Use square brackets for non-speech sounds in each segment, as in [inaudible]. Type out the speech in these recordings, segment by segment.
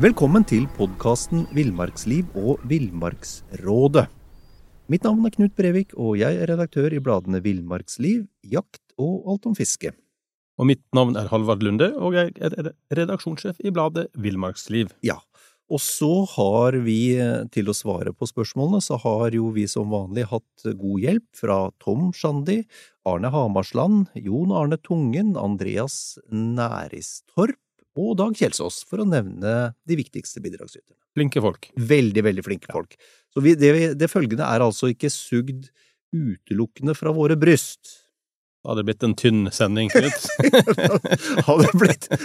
Velkommen til podkasten Villmarksliv og Villmarksrådet. Mitt navn er Knut Brevik, og jeg er redaktør i bladene Villmarksliv, Jakt og Alt om fiske. Og mitt navn er Halvard Lunde, og jeg er redaksjonssjef i bladet Villmarksliv. Ja, og så har vi, eh, til å svare på spørsmålene, så har jo vi som vanlig hatt god hjelp fra Tom Sjandi, Arne Hamarsland, Jon Arne Tungen, Andreas Næristorp og Dag Kjelsås, for å nevne de viktigste bidragsyterne. Flinke folk. Veldig, veldig flinke folk. Så vi, det, det følgende er altså ikke sugd utelukkende fra våre bryst. Da hadde det blitt en tynn sending, [laughs] Knut.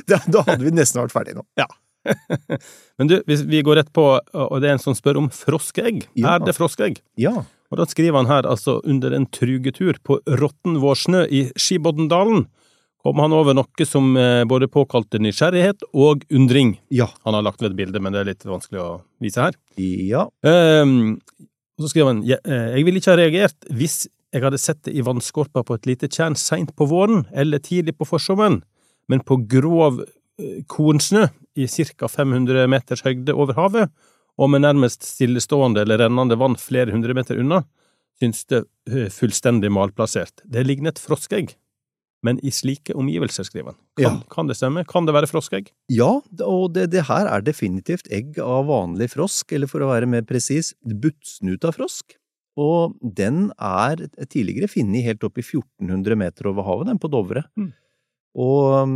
da, da hadde vi nesten vært ferdige nå. Ja. [laughs] Men du, hvis vi går rett på, og det er en som spør om froskeegg. Ja. Er det froskeegg? Ja. Og da skriver han her altså under en trugetur på Råttenvårsnø i Skiboddendalen kom han over noe som eh, både påkalte nysgjerrighet og undring. Ja. Han har lagt ved et bilde, men det er litt vanskelig å vise her. Ja. Um, så skriver han «Jeg- eh, ville ikke ha reagert hvis jeg hadde sett det i vannskorpa på et lite tjern seint på våren eller tidlig på forsommeren, men på grov eh, kornsnø i ca. 500 meters høyde over havet, og med nærmest stillestående eller rennende vann flere hundre meter unna, synes det fullstendig malplassert. Det ligner et froskeegg. Men i slike omgivelser, skriver han. Kan, Ja. kan det stemme? Kan det være froskeegg? Ja, og det, det her er definitivt egg av vanlig frosk, eller for å være mer presis, buttsnuta frosk. Og den er tidligere funnet helt opp i 1400 meter over havet, den på Dovre. Mm. Og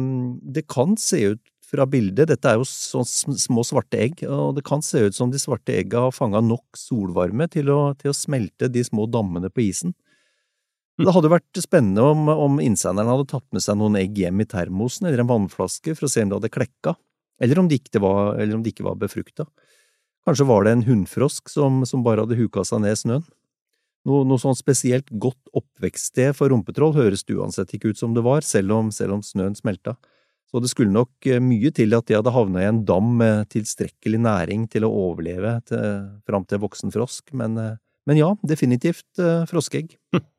det kan se ut fra bildet, dette er jo sånn små svarte egg, og det kan se ut som de svarte egga har fanga nok solvarme til å, til å smelte de små dammene på isen. Det hadde vært spennende om, om innsenderen hadde tatt med seg noen egg hjem i termosen eller en vannflaske for å se om det hadde klekka, eller om det ikke var, eller ikke var befrukta. Kanskje var det en hunnfrosk som, som bare hadde huka seg ned snøen. Noe, noe sånn spesielt godt oppvekststed for rumpetroll høres det uansett ikke ut som det var, selv om, selv om snøen smelta. Så det skulle nok eh, mye til at de hadde havna i en dam med tilstrekkelig næring til å overleve til, fram til voksen frosk, men, eh, men ja, definitivt eh, froskeegg. [laughs]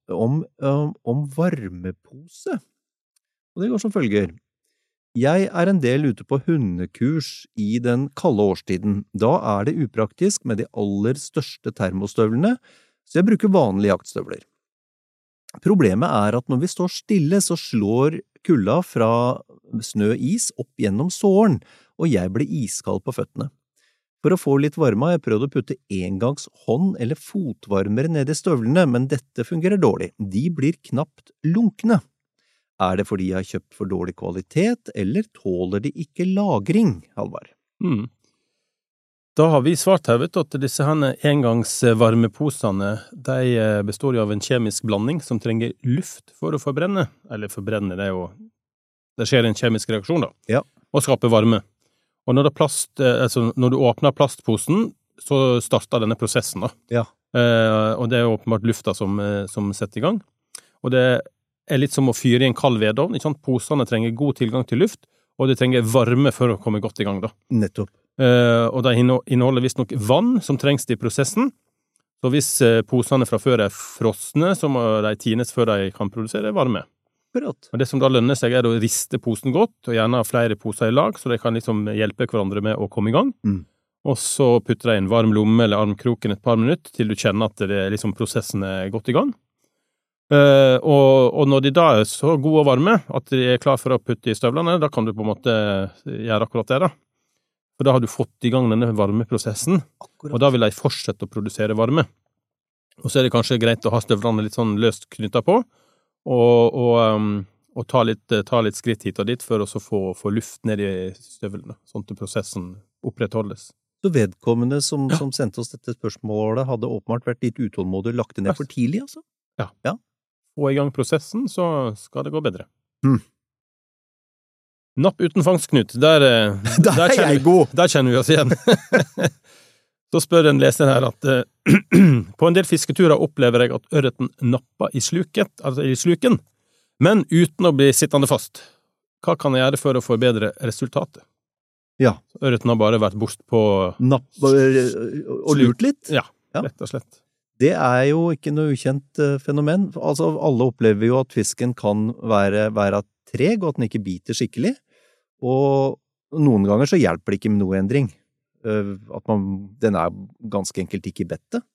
om, um, om varmepose. Og det går som følger. Jeg er en del ute på hundekurs i den kalde årstiden. Da er det upraktisk med de aller største termostøvlene, så jeg bruker vanlige jaktstøvler. Problemet er at når vi står stille, så slår kulda fra snø og is opp gjennom såren, og jeg blir iskald på føttene. For å få litt varme har jeg prøvd å putte engangs hånd- eller fotvarmere ned i støvlene, men dette fungerer dårlig, de blir knapt lunkne. Er det fordi jeg har kjøpt for dårlig kvalitet, eller tåler de ikke lagring, Halvard? Mm. Da har vi svart her, vet du, at disse henne engangsvarmeposene de eh, består jo av en kjemisk blanding som trenger luft for å forbrenne. Eller forbrenne, det er jo Det skjer en kjemisk reaksjon, da. Ja. Og skaper varme. Og når, det plast, eh, altså når du åpner plastposen, så starter denne prosessen, da. Ja. Eh, og det er åpenbart lufta som, eh, som setter i gang. Og det er litt som å fyre i en kald vedovn. ikke sant? Posene trenger god tilgang til luft, og de trenger varme for å komme godt i gang, da. Nettopp. Eh, og de inneholder visstnok vann som trengs i prosessen. Så hvis eh, posene fra før er frosne, så må de tines før de kan produsere varme. Akkurat. Og Det som da lønner seg, er å riste posen godt, og gjerne ha flere poser i lag, så de kan liksom hjelpe hverandre med å komme i gang. Mm. Og så putter de inn en varm lomme eller armkroken et par minutter til du kjenner at det er liksom prosessen er godt i gang. Uh, og, og når de da er så gode og varme at de er klar for å putte i støvlene, da kan du på en måte gjøre akkurat det, da. For da har du fått i gang denne varmeprosessen, og da vil de fortsette å produsere varme. Og så er det kanskje greit å ha støvlene litt sånn løst knytta på, og, og, um, og ta, litt, ta, litt, skritt hit og dit for å få, få, luft ned i støvlene, sånn at prosessen opprettholdes. Så vedkommende som, ja. som, sendte oss dette spørsmålet, hadde åpenbart vært litt utålmodig og lagt det ned for tidlig, altså? Ja. ja. Få i gang prosessen, så skal det gå bedre. Mm. Napp uten fangst, Knut. Der, [laughs] der, der kjenner! Der kjenner vi oss igjen. [laughs] så spør en leser her at uh, [clears throat] på en del fisketurer opplever jeg at ørreten napper i, sluket, altså i sluken, men uten å bli sittende fast. Hva kan jeg gjøre for å forbedre resultatet? Ja. Ørreten har bare vært bort på Napp og lurt litt? Ja, rett og slett. Det er jo ikke noe ukjent uh, fenomen. Altså, alle opplever jo at fisken kan være, være treg, og at den ikke biter skikkelig. Og noen ganger så hjelper det ikke med noe endring. Uh, at man, den er ganske enkelt ikke i bettet.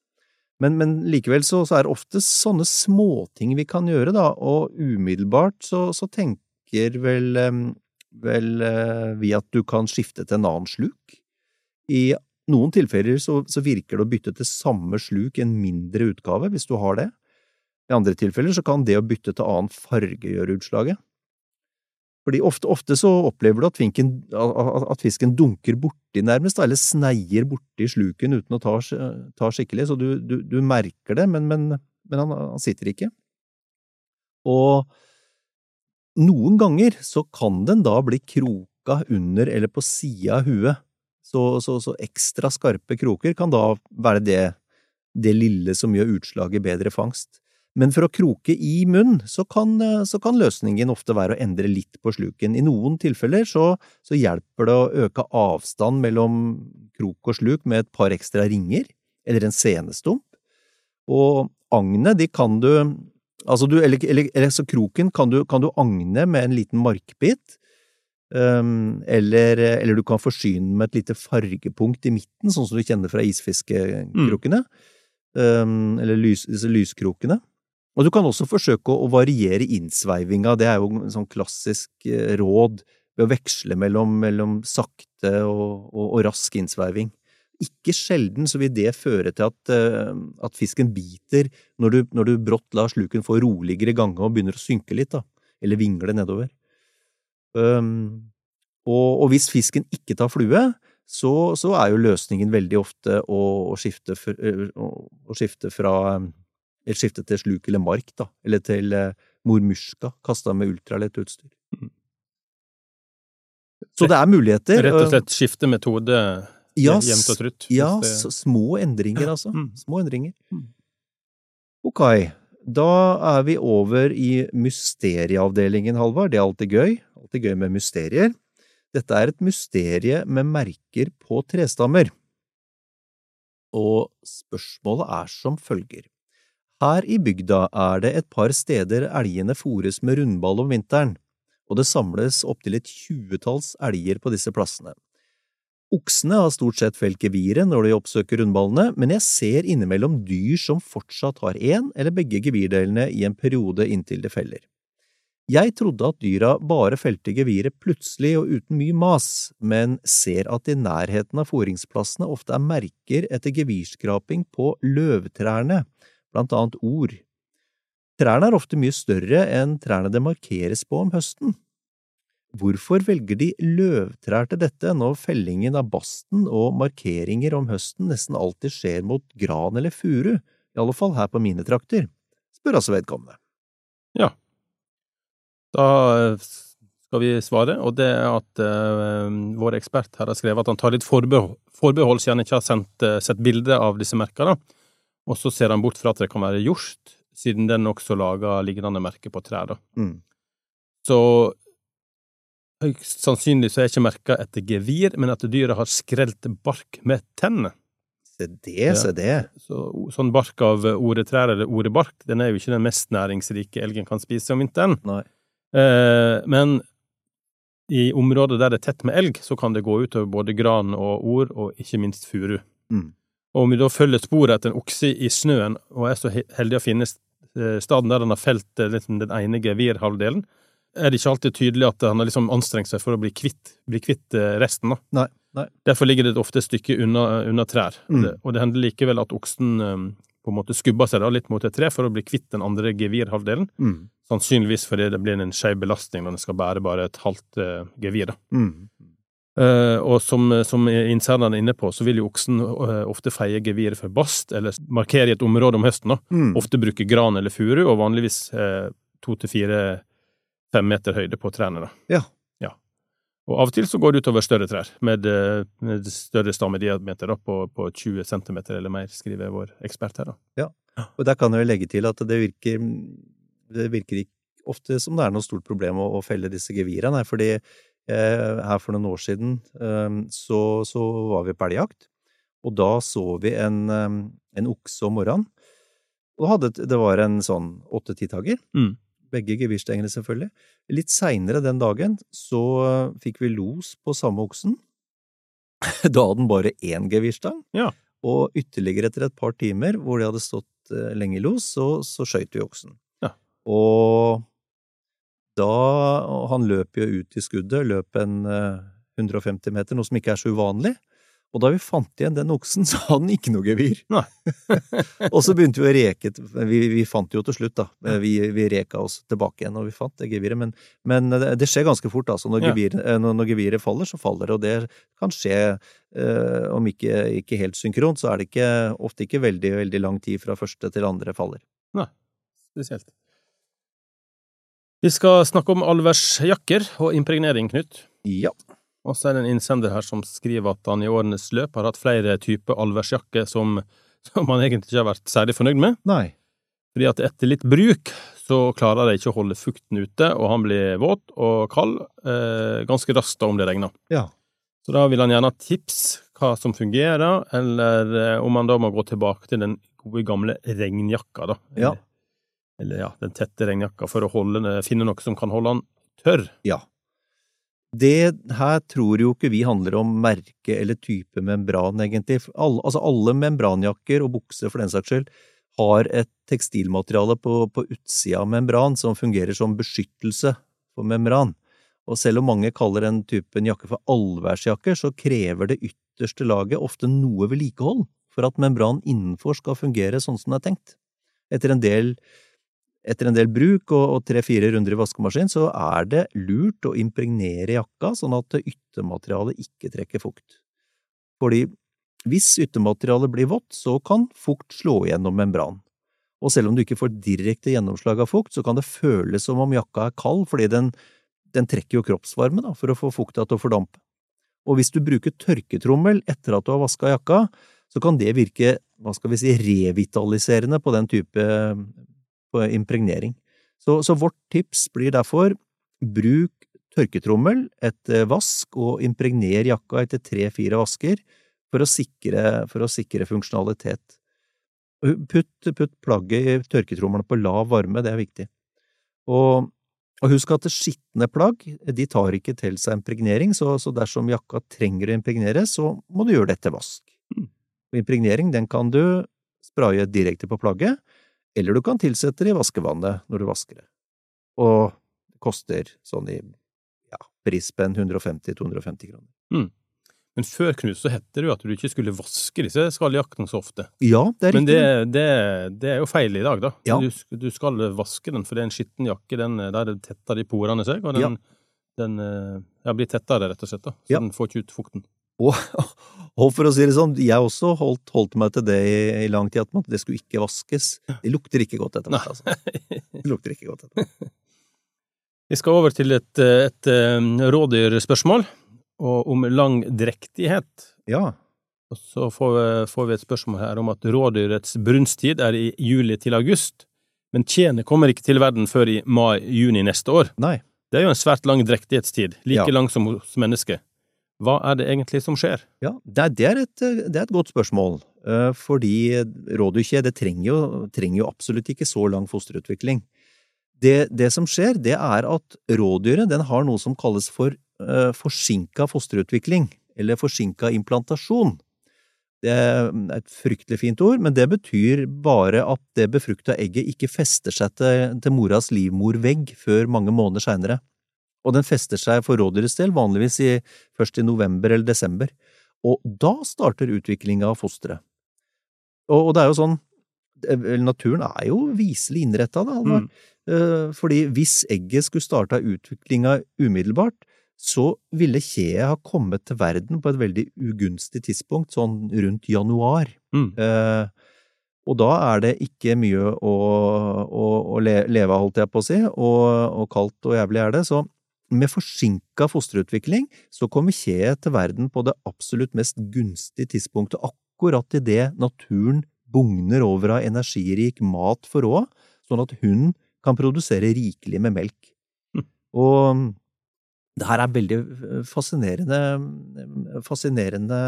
Men, men, likevel så, så, er det ofte sånne småting vi kan gjøre, da, og umiddelbart så, så tenker vel vel eh, vi at du kan skifte til en annen sluk. I noen tilfeller så, så, virker det å bytte til samme sluk i en mindre utgave, hvis du har det. I andre tilfeller så kan det å bytte til annen farge gjøre utslaget. Fordi ofte, ofte så opplever du at, finken, at, fisken dunker borti nærmest, eller sneier borti sluken uten å ta, ta skikkelig, så du, du, du, merker det, men, men, men han, han sitter ikke. Og noen ganger så kan den da bli kroka under eller på sida av huet, så, så, så, ekstra skarpe kroker kan da være det, det lille som gjør utslaget bedre fangst. Men for å kroke i munn, så kan, så kan, løsningen ofte være å endre litt på sluken. I noen tilfeller så, så, hjelper det å øke avstand mellom krok og sluk med et par ekstra ringer, eller en senestump. Og agnet, de kan du Altså du, eller, eller, eller så kroken kan du, kan du, agne med en liten markbit, um, eller, eller, du kan forsyne med et lite fargepunkt i midten, sånn som du kjenner fra isfiskekrokene, mm. um, eller lys, disse lyskrokene. Og du kan også forsøke å, variere innsveivinga, det er jo en sånn klassisk eh, råd ved å veksle mellom, mellom sakte og, og, og rask innsveiving. Ikke sjelden så vil det føre til at, eh, at fisken biter når du, når du, brått lar sluken få roligere gange og begynner å synke litt, da, eller vingle nedover. Um, og, og, hvis fisken ikke tar flue, så, så, er jo løsningen veldig ofte å, å, skifte, for, å, å skifte, fra eller skifte til sluk eller mark, da, eller til uh, mormuska kasta med ultralett utstyr. Mm. Så det er muligheter. Rett og slett skifte metode ja, jevnt og trutt. Ja, det... små endringer, altså. Mm. Små endringer. Mm. Ok, da er vi over i mysterieavdelingen, Halvard. Det er alltid gøy. Alltid gøy med mysterier. Dette er et mysterie med merker på trestammer. Og spørsmålet er som følger. Her i bygda er det et par steder elgene fôres med rundball om vinteren, og det samles opptil et tjuetalls elger på disse plassene. Oksene har stort sett felt geviret når de oppsøker rundballene, men jeg ser innimellom dyr som fortsatt har én eller begge gevirdelene i en periode inntil de feller. Jeg trodde at dyra bare felte geviret plutselig og uten mye mas, men ser at i nærheten av fôringsplassene ofte er merker etter gevirskraping på løvtrærne, blant annet ord. Trærne er ofte mye større enn trærne det markeres på om høsten. Hvorfor velger de løvtrær til dette når fellingen av basten og markeringer om høsten nesten alltid skjer mot gran eller furu, i alle fall her på mine trakter, spør altså vedkommende. Ja, da eh, skal vi svare, og det er at uh, vår ekspert her har skrevet at han tar litt forbehold, forbehold siden han ikke har sendt, uh, sett bilde av disse merkene, og så ser han bort fra at det kan være hjort, siden den også lager lignende merker på trær. Mm. Så Høyst sannsynlig så er ikke merka etter gevir, men at dyret har skrelt bark med tennene. Se det, se det. Så, sånn bark av oretrær eller orebark, den er jo ikke den mest næringsrike elgen kan spise om vinteren. Eh, men i områder der det er tett med elg, så kan det gå utover både gran og or, og ikke minst furu. Mm. Og om vi da følger sporet etter en okse i snøen, og er så heldige å finne eh, staden der den har felt eh, liksom den ene gevirhalvdelen, er det ikke alltid tydelig at han har liksom anstrengt seg for å bli kvitt, bli kvitt eh, resten. da. Nei, Nei. Derfor ligger det ofte et stykke unna, unna trær. Mm. Det, og det hender likevel at oksen um, på en måte skubber seg da litt mot et tre for å bli kvitt den andre gevirhalvdelen. Mm. Sannsynligvis fordi det blir en skeiv belastning når den skal bære bare et halvt uh, gevir. da. Mm. Eh, og som, som er inne på, så vil jo oksen uh, ofte feie geviret for bast, eller markere i et område om høsten. Mm. Ofte bruke gran eller furu, og vanligvis eh, to til fire-fem meter høyde på trærne. Ja. ja. Og av og til så går det utover større trær, med, med større stammediameter da, på, på 20 cm eller mer, skriver vår ekspert her. da. Og der kan jeg legge til at det virker, det virker ikke ofte som det er noe stort problem å, å felle disse gevirene, fordi her for noen år siden eh, så, så var vi på elgjakt, og da så vi en, eh, en okse om morgenen. Og hadde, det var en sånn åtte-titager. Mm. begge gevirstengene selvfølgelig. Litt seinere den dagen så eh, fikk vi los på samme oksen. [laughs] Da hadde den bare én gevirstang. Ja. Og ytterligere etter et par timer hvor de hadde stått eh, lenge i los, så, så skøyt vi oksen. Ja. Og da Han løp jo ut i skuddet, løp en eh, 150 meter, noe som ikke er så uvanlig. Og da vi fant igjen den oksen, [laughs] så hadde den ikke noe gevir. [laughs] Og så begynte vi å reke Vi, vi fant det jo til slutt, da. Vi, vi reka oss tilbake igjen, og vi fant det geviret. Men, men det, det skjer ganske fort, altså. Når, Ja. gevir, eh, når, når geviret faller, så faller det. Og det kan skje, eh, om ikke, ikke helt synkront, så er det ikke, ofte ikke veldig, veldig lang tid fra første til andre faller. Nei, Spesielt. Vi skal snakke om allværsjakker og impregnering, Knut. Ja. Og så er det en innsender her som skriver at han i årenes løp har hatt flere typer allværsjakker som, som han egentlig ikke har vært særlig fornøyd med. Nei. Fordi at etter litt bruk så klarer de ikke å holde fukten ute, og han blir våt og kald eh, ganske raskt om det regner. Ja. Så da vil han gjerne ha tips hva som fungerer, eller eh, om han da må gå tilbake til den gode gamle regnjakka, da. Ja. Eller, ja, den tette regnjakka, for å holde, finne noe som kan holde han tørr. Ja. Det her tror jo ikke vi handler om merke eller type membran, egentlig. Alle, altså alle membranjakker og bukser, for den saks skyld, har et tekstilmateriale på, på utsida av membran som fungerer som beskyttelse for membran. Og selv om mange kaller den typen jakke for allværsjakker, så krever det ytterste laget ofte noe vedlikehold for at membran innenfor skal fungere sånn som det er tenkt. Etter en del etter en del bruk og, tre-fire runder i vaskemaskin, så er det lurt å impregnere jakka sånn at yttermaterialet ikke trekker fukt. Fordi hvis yttermaterialet blir vått, så kan fukt slå gjennom membranen. Og selv om du ikke får direkte gjennomslag av fukt, så kan det føles som om jakka er kald, fordi den, den trekker jo kroppsvarme da, for å få fukta til å fordampe. Og hvis du bruker tørketrommel etter at du har vaska jakka, så kan det virke, hva skal vi si, revitaliserende på den type på impregnering. Så, så vårt tips blir derfor bruk tørketrommel etter vask og impregner jakka etter tre–fire vasker for å sikre, for å sikre funksjonalitet. Putt, putt plagget i tørketrommelen på lav varme, det er viktig. Og, og husk at skitne plagg de tar ikke til seg impregnering, så, så dersom jakka trenger å impregneres, så må du gjøre det etter vask. Mm. Og impregnering den kan du spraye direkte på plagget, eller du kan tilsette det i vaskevannet når du vasker det. Og det koster sånn i ja, brispen 150–250 kroner. Men før, Knut, så het det jo at du ikke skulle vaske disse skalljaktene så ofte. Ja, det er Men riktig. det, det, det er jo feil i dag, da. Ja. Du, du skal vaske den, for det er en skitten jakke. Den, der tetter de porene seg, og den, den eh, ja, blir tettere, rett og slett. da. Så Ja. den får ikke ut fukten. Og, og for å si det sånn, jeg også holdt, holdt meg til det i, i lang tid, at det skulle ikke vaskes. Det lukter ikke godt etter hvert, altså. Det lukter ikke godt etter hvert. [laughs] Vi skal over til et, et, et, eh, rådyrspørsmål, og om lang drektighet. Ja. Og så får vi, får vi et spørsmål her om at rådyrets brunsttid er i juli til august, men tjenet kommer ikke til verden før i mai-juni neste år. Nei. Det er jo en svært lang drektighetstid, like Ja. lang som hos mennesket. Hva er det egentlig som skjer? Ja, det er, det er, et, det er et godt spørsmål, eh, fordi rådyrkje trenger jo, trenger jo absolutt ikke så lang fosterutvikling. Det, det som skjer, det er at rådyret har noe som kalles for uh, forsinka fosterutvikling, eller forsinka implantasjon. Det er et fryktelig fint ord, men det betyr bare at det befrukta egget ikke fester seg til, til moras livmorvegg før mange måneder seinere. Og den fester seg for rådyrets del vanligvis i, først i november eller desember. og da starter utviklinga av fosteret. Og, og det er jo sånn Naturen er jo viselig innretta, da, Halvard. Mm. Eh, Fordi hvis egget skulle starta utviklinga umiddelbart, så ville kjeet ha kommet til verden på et veldig ugunstig tidspunkt, sånn rundt januar. Mm. Eh, og da er det ikke mye å, å, å leve av, holdt jeg på å si, og, og kaldt og jævlig er det. Så med forsinka fosterutvikling så kommer kjeet til verden på det absolutt mest gunstige tidspunktet, akkurat idet naturen bugner over av energirik mat for råd, sånn at hun kan produsere rikelig med melk. [laughs] Og det her er veldig fascinerende, fascinerende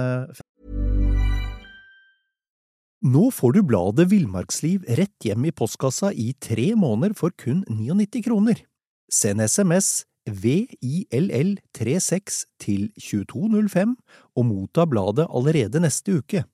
Nå får du bladet Villmarksliv rett hjem i postkassa i tre måneder for kun 99 kroner. Send SMS VILL36 til 2205 og motta bladet allerede neste uke.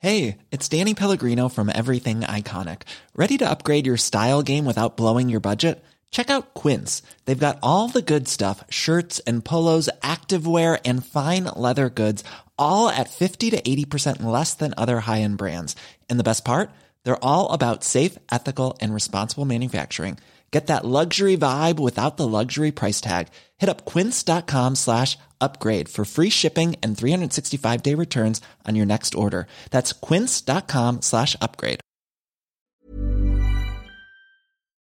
Hey, it's Danny Pellegrino from Everything Iconic. Ready to upgrade your style game without blowing your budget? Check out Quince. They've got all the good stuff shirts and polos, activewear, and fine leather goods, all at 50 to 80% less than other high end brands. And the best part? They're all about safe, ethical, and responsible manufacturing. Get that luxury vibe without the luxury price tag. Hit up quince.com slash upgrade for free shipping and 365 day returns on your next order. That's quince.com slash upgrade.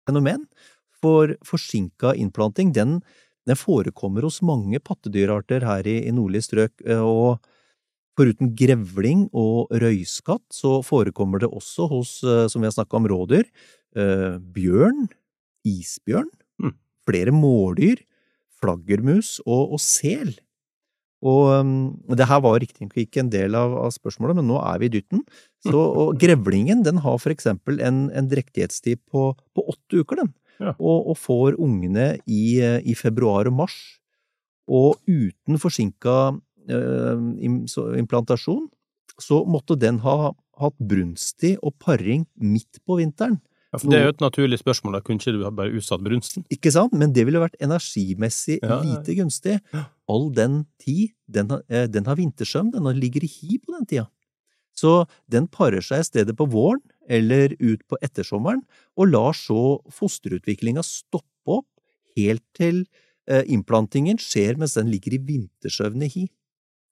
fenomen, for forsinka innplanting, den, den forekommer hos mange pattedyrarter her i, i nordlige strøk, eh, og foruten grevling og røyskatt, så forekommer det også hos, eh, som vi har snakka om, rådyr, eh, bjørn, isbjørn, Mm. flere mårdyr, flaggermus og, og sel. Og um, det her var riktignok ikke en del av, av spørsmålet, men nå er vi i dytten. Så, [laughs] og grevlingen den har for eksempel en, en drektighetstid på, på åtte uker, den. Ja. Og, og får ungene i, eh, i februar og mars. Og uten forsinka eh, implantasjon, så måtte den ha hatt brunstig og paring midt på vinteren. Ja, for det er jo et naturlig spørsmål, da kunne ikke du bare utsatt brunsten? Ikke sant? Men det ville vært energimessig Ja, lite gunstig. All den tid, den, har- eh, den har vintersøvn, den ligger i hi på den tida. Så den parer seg i stedet på våren eller ut på ettersommeren, og lar så fosterutviklinga stoppe opp helt til eh, innplantingen skjer mens den ligger i vintersøvn i hi.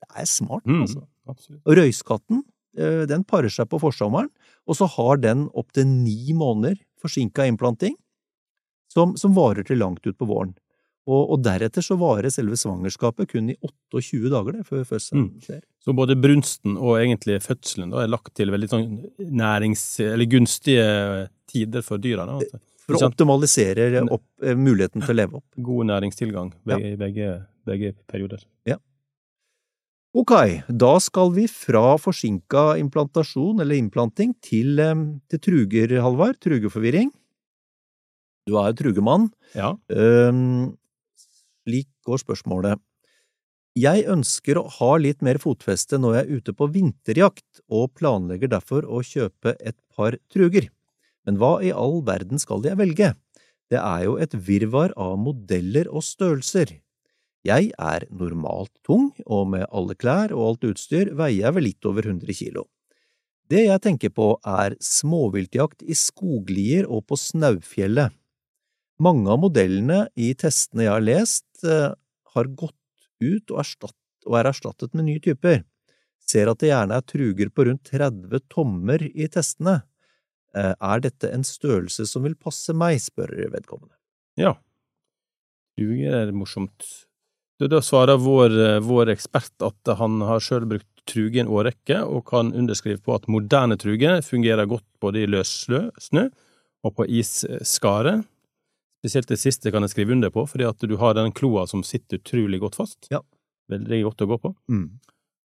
Det er smart, Mm, altså. absolutt. Og Røyskatten, den parer seg på forsommeren, og så har den opptil ni måneder forsinka innplanting, som, som varer til langt ut på våren. Og, og deretter så varer selve svangerskapet kun i 28 dager det, før fødselen Mm. skjer. Så både brunsten og egentlig fødselen da er lagt til veldig sånn nærings... eller gunstige tider for dyra. da. Altså. For å optimalisere opp, eh, muligheten til å leve opp. God næringstilgang begge, i begge, begge perioder. Ok, da skal vi fra forsinka implantasjon eller implanting til, til truger, Halvard. Trugeforvirring. Du er trugemann. Ja. Slik går spørsmålet. Jeg ønsker å ha litt mer fotfeste når jeg er ute på vinterjakt, og planlegger derfor å kjøpe et par truger. Men hva i all verden skal jeg velge? Det er jo et virvar av modeller og størrelser. Jeg er normalt tung, og med alle klær og alt utstyr veier jeg vel litt over 100 kilo. Det jeg tenker på er småviltjakt i skoglier og på Snaufjellet. Mange av modellene i testene jeg har lest, eh, har gått ut og, erstatt, og er erstattet med nye typer. Ser at det gjerne er truger på rundt 30 tommer i testene. Eh, Er dette en størrelse som vil passe meg, spør vedkommende. ja. Truger er morsomt. Da, da svarer vår, eh, vår ekspert at han har sjøl brukt truge en årrekke, og kan underskrive på at moderne truge fungerer godt både i løs snø og på isskare. Spesielt det siste kan jeg skrive under på, fordi at du har den kloa som sitter utrolig godt fast. Ja. Veldig godt å gå på. Mm.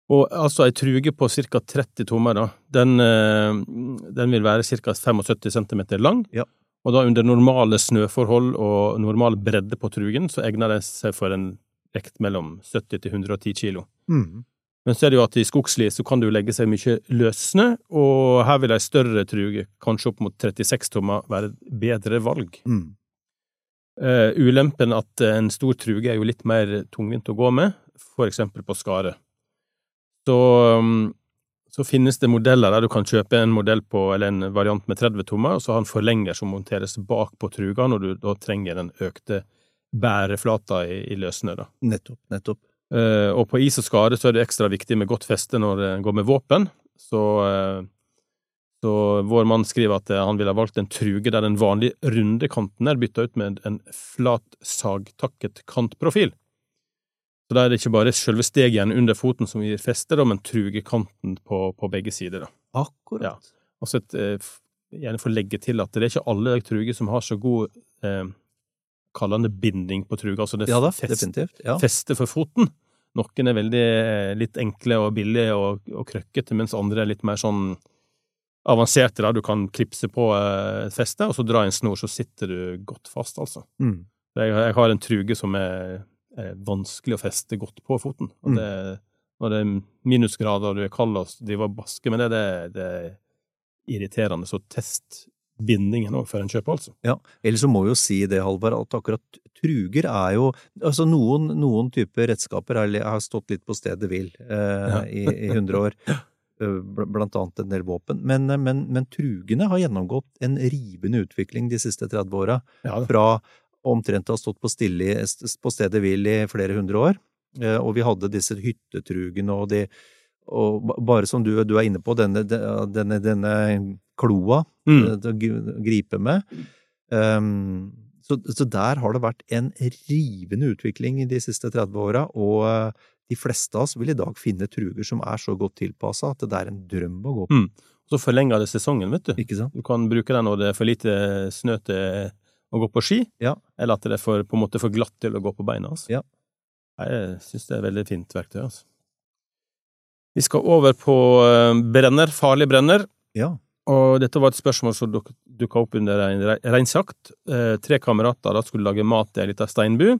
Og altså ei truge på ca. 30 tommer, da, den, eh, den vil være ca. 75 cm lang. Ja. Og da under normale snøforhold og normal bredde på trugen, så egner den seg for en vekt mellom 70 til 110 kilo. Mm. Men så er det jo at i skogsli så kan det jo legge seg mye løssnø, og her vil ei større truge, kanskje opp mot 36 tommer, være et bedre valg. Mm. Uh, ulempen at en stor truge er jo litt mer tungvint å gå med, for eksempel på skare. så, um, så finnes det modeller der du kan kjøpe en modell på, eller en variant med 30 tommer, og så har en forlenger som monteres bak på truga når du da trenger den økte bæreflata i, i løsene. da. Nettopp, nettopp. Eh, og på is og skade så er det ekstra viktig med godt feste når det går med våpen. Så, eh, så vår mann skriver at eh, han ville ha valgt en truge der den vanlige runde kanten er bytta ut med en flat sagtakket kantprofil. Så da er det ikke bare selve stegjernet under foten som gir feste, da, men trugekanten på, på begge sider. da. Akkurat. Ja. Og så et, eh, gjerne få legge til at det er ikke alle truger som har så god eh, kallende binding på truga, altså det Ja da, fest. Ja. feste for foten. Noen er veldig eh, litt enkle og billige og, og krøkkete, mens andre er litt mer sånn avanserte. da. Du kan klipse på eh, et feste, og så dra i en snor, så sitter du godt fast, altså. Mm. Jeg, jeg har en truge som er, er vanskelig å feste godt på foten. Og Mm. når det er minusgrader og du er kald og driver og basker med det, det, det er irriterende. Så test bindingen før en kjøper, altså. Ja, ellers så må vi jo si det, Halvard, at akkurat truger er jo Altså, noen, noen typer redskaper er, har stått litt på stedet hvil eh, Ja. i, i 100 år, [laughs] eh, blant annet en del våpen. Men, eh, men, men trugene har gjennomgått en rivende utvikling de siste 30 åra. Ja, Fra omtrent å ha stått på, stille, på stedet hvil i flere hundre år, eh, og vi hadde disse hyttetrugene og de og bare som du, du er inne på, denne, denne, denne kloa Mm. eh, å gripe med. Um, så, så der har det vært en rivende utvikling de siste 30 åra, og eh, de fleste av oss vil i dag finne truger som er så godt tilpassa at det er en drøm å gå på. Mm. Så forlenger det sesongen, vet du. Ikke sant? Du kan bruke den når det er for lite snø til å gå på ski, Ja. eller at det er for, på en måte for glatt til å gå på beina. Altså. Ja. Jeg syns det er et veldig fint verktøy. Altså. Vi skal over på eh, brenner, farlig brenner. Ja. Og dette var et spørsmål som duk- dukka opp under en re- reinsjakt. Eh, tre kamerater da skulle lage mat i ei lita steinbu,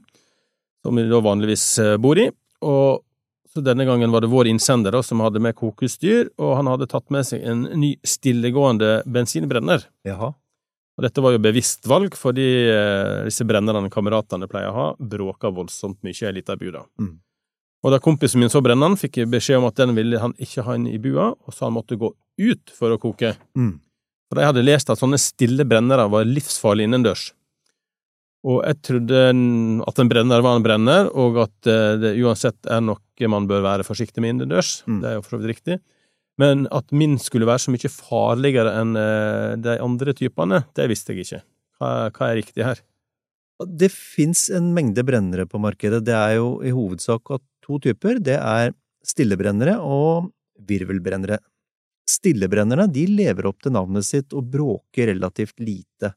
som de da vanligvis eh, bor i. Og så denne gangen var det vår innsender da, som hadde med kokusdyr, og han hadde tatt med seg en ny stillegående bensinbrenner. Jaha. Og dette var jo bevisst valg, fordi eh, disse brennerne kameratene pleier å ha, bråka voldsomt mye i ei lita bu, da. Mm. Og da kompisen min så brenneren, fikk jeg beskjed om at den ville han ikke ha inn i bua, og så han måtte gå ut for å koke. Mm. For jeg hadde lest at sånne stille brennere var livsfarlige innendørs. Og jeg trodde at en brenner var en brenner, og at eh, det uansett er noe man bør være forsiktig med innendørs. Mm. Det er jo for så vidt riktig. Men at min skulle være så mye farligere enn eh, de andre typene, det visste jeg ikke. Hva, hva er riktig her? Det fins en mengde brennere på markedet. Det er jo i hovedsak av to typer. Det er stillebrennere og virvelbrennere. Stillebrennerne de lever opp til navnet sitt og bråker relativt lite.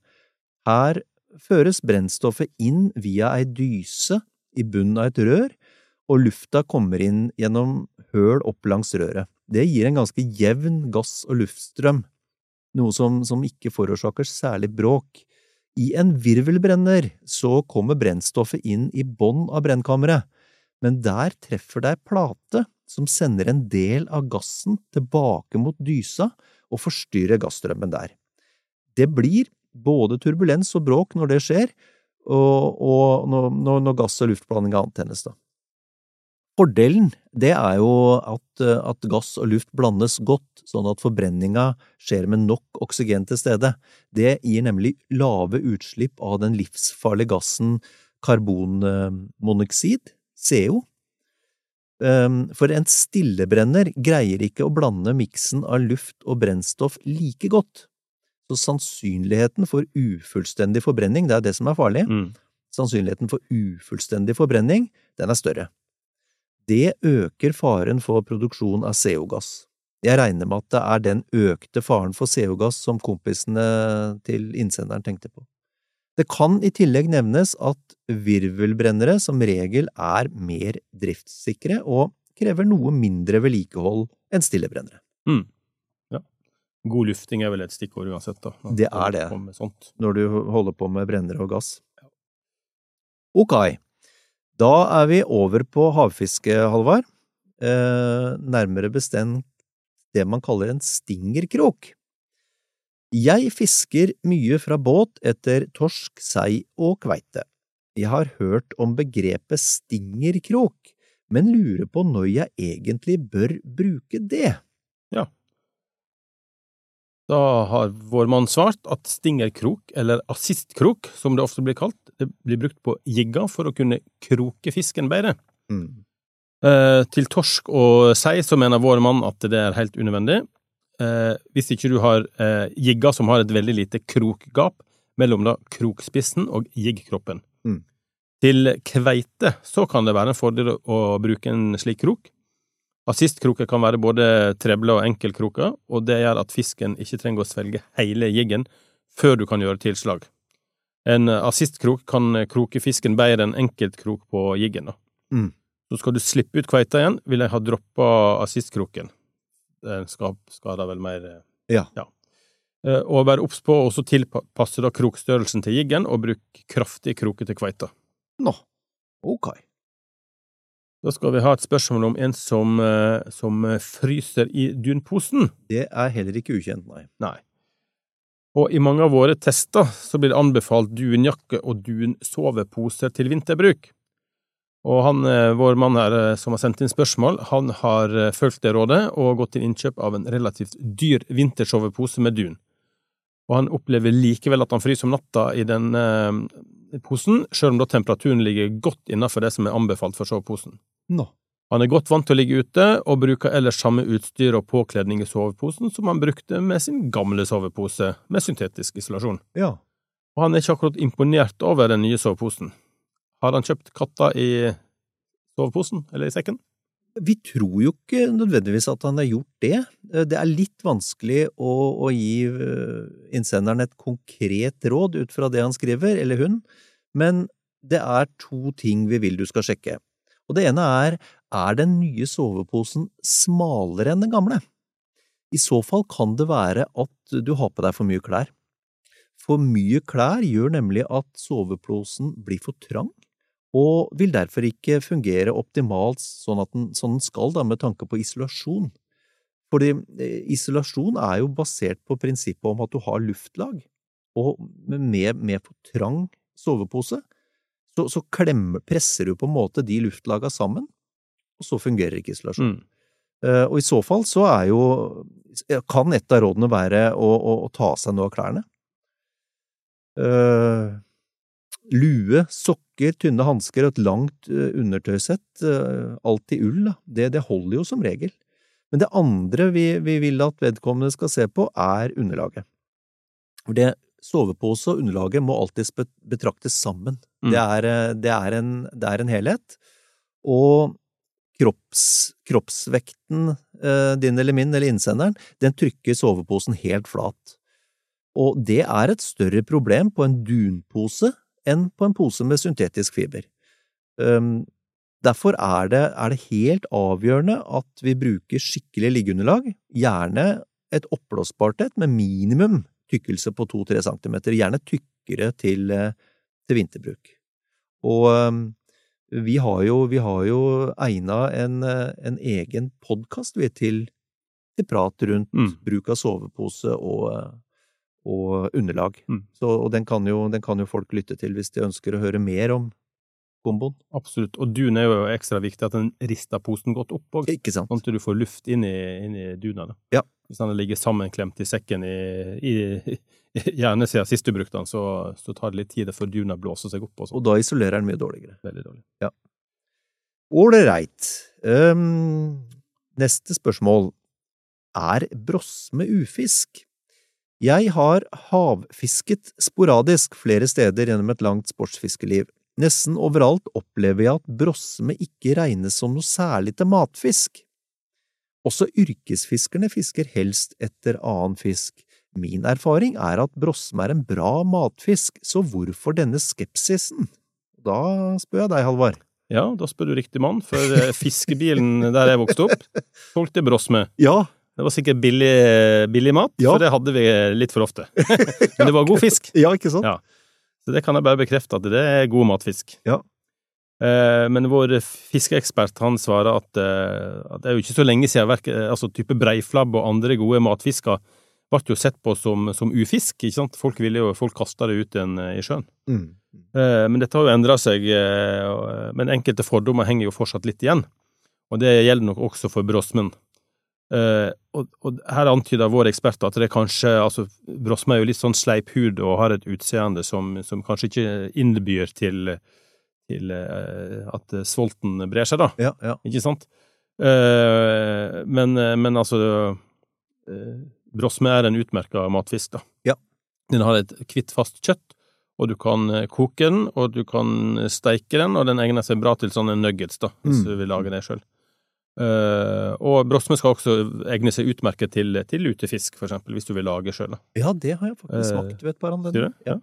Her føres brennstoffet inn via ei dyse i bunnen av et rør, og lufta kommer inn gjennom høl opp langs røret. Det gir en ganske jevn gass- og luftstrøm, noe som, som ikke forårsaker særlig bråk. I en virvelbrenner så kommer brennstoffet inn i bånn av brennkammeret, men der treffer det ei plate som sender en del av gassen tilbake mot dysa og forstyrrer gassstrømmen der. Det blir både turbulens og bråk når det skjer, og, og når, når, når gass- og luftblandinga antennes, da. Fordelen det er jo at, eh, at gass og luft blandes godt, sånn at forbrenninga skjer med nok oksygen til stede. Det gir nemlig lave utslipp av den livsfarlige gassen karbonmonoksid, CO. Um, For en stillebrenner greier ikke å blande miksen av luft og brennstoff like godt, så sannsynligheten for ufullstendig forbrenning, det er det som er farlig, Mm. sannsynligheten for ufullstendig forbrenning, den er større. Det øker faren for produksjon av CO-gass. Jeg regner med at det er den økte faren for CO-gass som kompisene til innsenderen tenkte på. Det kan i tillegg nevnes at virvelbrennere som regel er mer driftssikre og krever noe mindre vedlikehold enn stillebrennere. Mm. Ja. God lufting er vel et stikkord uansett, da. Det er det. når du holder på med brennere og gass. Ok, da er vi over på havfiske, Halvard. Eh, nærmere bestemt det man kaller en stingerkrok. Jeg fisker mye fra båt etter torsk, sei og kveite. Jeg har hørt om begrepet stingerkrok, men lurer på når jeg egentlig bør bruke det. Da har vår mann svart at stingerkrok, eller assistkrok som det ofte blir kalt, det blir brukt på jigga for å kunne kroke fisken bedre. Mm. Eh, til torsk og sei så mener vår mann at det er helt unødvendig. Eh, hvis ikke du har eh, jigga som har et veldig lite krokgap mellom da krokspissen og jiggkroppen. Mm. Til kveite så kan det være en fordel å bruke en slik krok. Assistkroker kan være både treble og enkelkroker, og det gjør at fisken ikke trenger å svelge hele jiggen før du kan gjøre tilslag. En assistkrok kan kroke fisken bedre enn enkeltkrok på jiggen. Mm. Så skal du slippe ut kveita igjen, vil jeg ha droppa assistkroken. Den skader vel mer Ja. Ja. Eh, Og vær obs på å tilpasse da krokstørrelsen til jiggen, og bruk kraftig kroke til kveita. Nå, ok. Da skal vi ha et spørsmål om en som, eh, som fryser i dunposen. Det er heller ikke ukjent, nei. Nei. Og i mange av våre tester så blir det anbefalt dunjakke og dunsoveposer til vinterbruk. Og han, eh, vår mann her eh, som har sendt inn spørsmål, han har eh, fulgt det rådet og gått til innkjøp av en relativt dyr vintersovepose med dun. Og han opplever likevel at han fryser om natta i den eh, posen, sjøl om da temperaturen ligger godt innenfor det som er anbefalt for soveposen. Nå. Han er godt vant til å ligge ute, og bruker ellers samme utstyr og påkledning i soveposen som han brukte med sin gamle sovepose med syntetisk isolasjon. Ja. Og han er ikke akkurat imponert over den nye soveposen. Har han kjøpt katta i soveposen, eller i sekken? Vi tror jo ikke nødvendigvis at han har gjort det. Eh, Det er litt vanskelig å, å gi eh, innsenderen et konkret råd ut fra det han skriver, eller hun, men det er to ting vi vil du skal sjekke. Og det ene er, er den nye soveposen smalere enn den gamle? I så fall kan det være at du har på deg for mye klær. For mye klær gjør nemlig at soveposen blir for trang, og vil derfor ikke fungere optimalt sånn, den, sånn den skal da, med tanke på isolasjon. Fordi eh, isolasjon er jo basert på prinsippet om at du har luftlag, og med, med for trang sovepose, så, så klemmer, presser du på en måte de luftlaga sammen, og så fungerer ikke isolasjon. Mm. Uh, Og i så fall så er jo Kan et av rådene være å, å, å ta av seg noe av klærne? Uh, lue, sokker, tynne hansker og et langt uh, undertøysett, uh, alt i ull, da. Det, det holder jo som regel. Men det andre vi, vi vil at vedkommende skal se på, er underlaget. For det sovepose og underlaget må alltid betraktes sammen. Mm. Det, er, eh, det, er en, det er en helhet. Og kropps, kroppsvekten eh, din eller min eller innsenderen, den trykker soveposen helt flat. Og det er et større problem på en dunpose enn på en pose med syntetisk fiber. Derfor er det, er det helt avgjørende at vi bruker skikkelig liggeunderlag, gjerne et oppblåsbart et med minimum tykkelse på to–tre centimeter, gjerne tykkere til, eh, til vinterbruk. Og um, vi har jo, vi har jo egna en, eh, en egen podkast til, til prat rundt Mm. bruk av sovepose og, eh, og underlag. Mm. Så, og den kan, jo, den kan jo folk lytte til hvis de ønsker å høre mer om komboen. Absolutt. Og dun er jo ekstra viktig at den rister posen godt opp òg, sånn at du får luft inn i, inn i duna. Da. Ja. Hvis den ligger sammenklemt i sekken i, i, gjerne siden sist du brukte den, så, så tar det litt tid før duna blåser seg opp og sånn. Og da isolerer den mye dårligere. Veldig dårlig. Ja. Ålreit. Um, neste spørsmål. Er brosme ufisk? Jeg har havfisket sporadisk flere steder gjennom et langt sportsfiskeliv. Nesten overalt opplever jeg at brosme ikke regnes som noe særlig til matfisk. Også yrkesfiskerne fisker helst etter annen fisk. Min erfaring er at brosme er en bra matfisk, så hvorfor denne skepsisen? Da spør jeg deg, Halvard. Ja, da spør du riktig mann, for eh, fiskebilen der jeg vokste opp, solgte brosme. Ja, Det var sikkert billig, billig mat, Ja. for det hadde vi litt for ofte. [laughs] Men det var god fisk. Ja, ikke sant? Ja. Så det kan jeg bare bekrefte at det er god matfisk. Ja. Eh, Men vår fiskeekspert han svarer at, eh, at det er jo ikke så lenge siden verke, altså type breiflabb og andre gode matfisker ble jo sett på som, som ufisk, ikke sant? Folk ville jo, folk kasta det ut igjen eh, i sjøen. Mm. Eh, Men dette har jo endra seg, eh, men enkelte fordommer henger jo fortsatt litt igjen. Og det gjelder nok også for brosmen. Eh, og, og, her antyder våre eksperter at det kanskje altså Brosme er jo litt sånn sleip hud og har et utseende som, som kanskje ikke innbyr til, til eh, at svolten brer seg, da. Ja, ja. Ikke sant? Eh, men, men altså Brosme er en utmerka matfisk, da. Ja. Den har et hvitt, fast kjøtt, og du kan koke den, og du kan steike den, og den egner seg bra til sånne nuggets, da, hvis Mm. du vil lage det sjøl. Og brosme skal også egne seg utmerket til, til lutefisk, for eksempel, hvis du vil lage sjøl. ja, det har jeg faktisk Eh, smakt ved et par anledninger. Ja.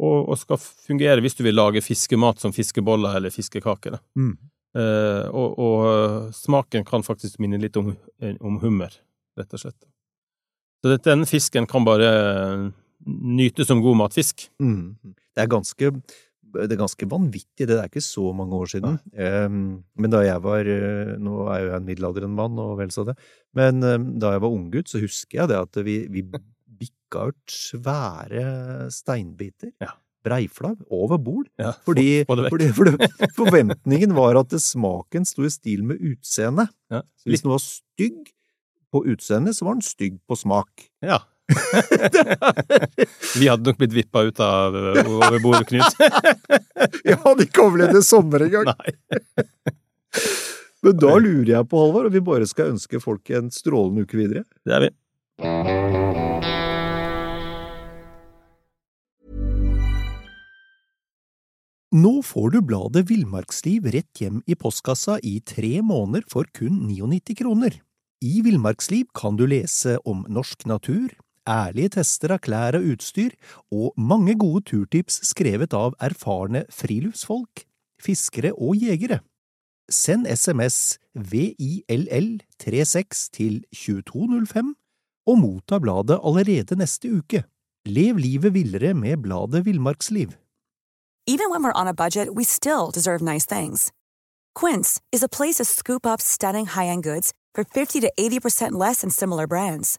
Og, og skal fungere hvis du vil lage fiskemat som fiskeboller eller fiskekaker. Mm. Uh, og, og smaken kan faktisk minne litt om, om hummer, rett og slett. Så denne fisken kan bare nytes som god matfisk. Mm. Det er ganske det er ganske vanvittig, det er ikke så mange år siden. Um, men da jeg var eh, Nå er jo jeg en middelaldrende mann, og vel så det. Men um, da jeg var unggutt, så husker jeg det at vi, vi bikka ut svære steinbiter. Ja. Breiflabb over bord. Ja, Fordi, fordi, fordi forventningen var at smaken sto i stil med utseendet. Ja. Hvis den var stygg på utseendet, så var den stygg på smak. Ja. [laughs] Vi hadde nok blitt vippa ut av over bordet, Knut. [laughs] Jeg hadde ikke overlevd en sommer engang! Nei. [laughs] Men da lurer jeg på, Halvor, og vi bare skal ønske folk en strålende uke videre. Det er vi. Nå får du bladet Villmarksliv rett hjem i postkassa i tre måneder for kun 99 kroner. I Villmarksliv kan du lese om norsk natur, ærlige tester av klær og utstyr, og mange gode turtips skrevet av erfarne friluftsfolk, fiskere og jegere. Send SMS VILL36 til 2205 og motta bladet allerede neste uke. Lev livet villere med bladet Villmarksliv. Even when we're on a budget, we still deserve nice things. Quince is a place to scoop up stunning high-end goods for 50 to 80% less than similar brands.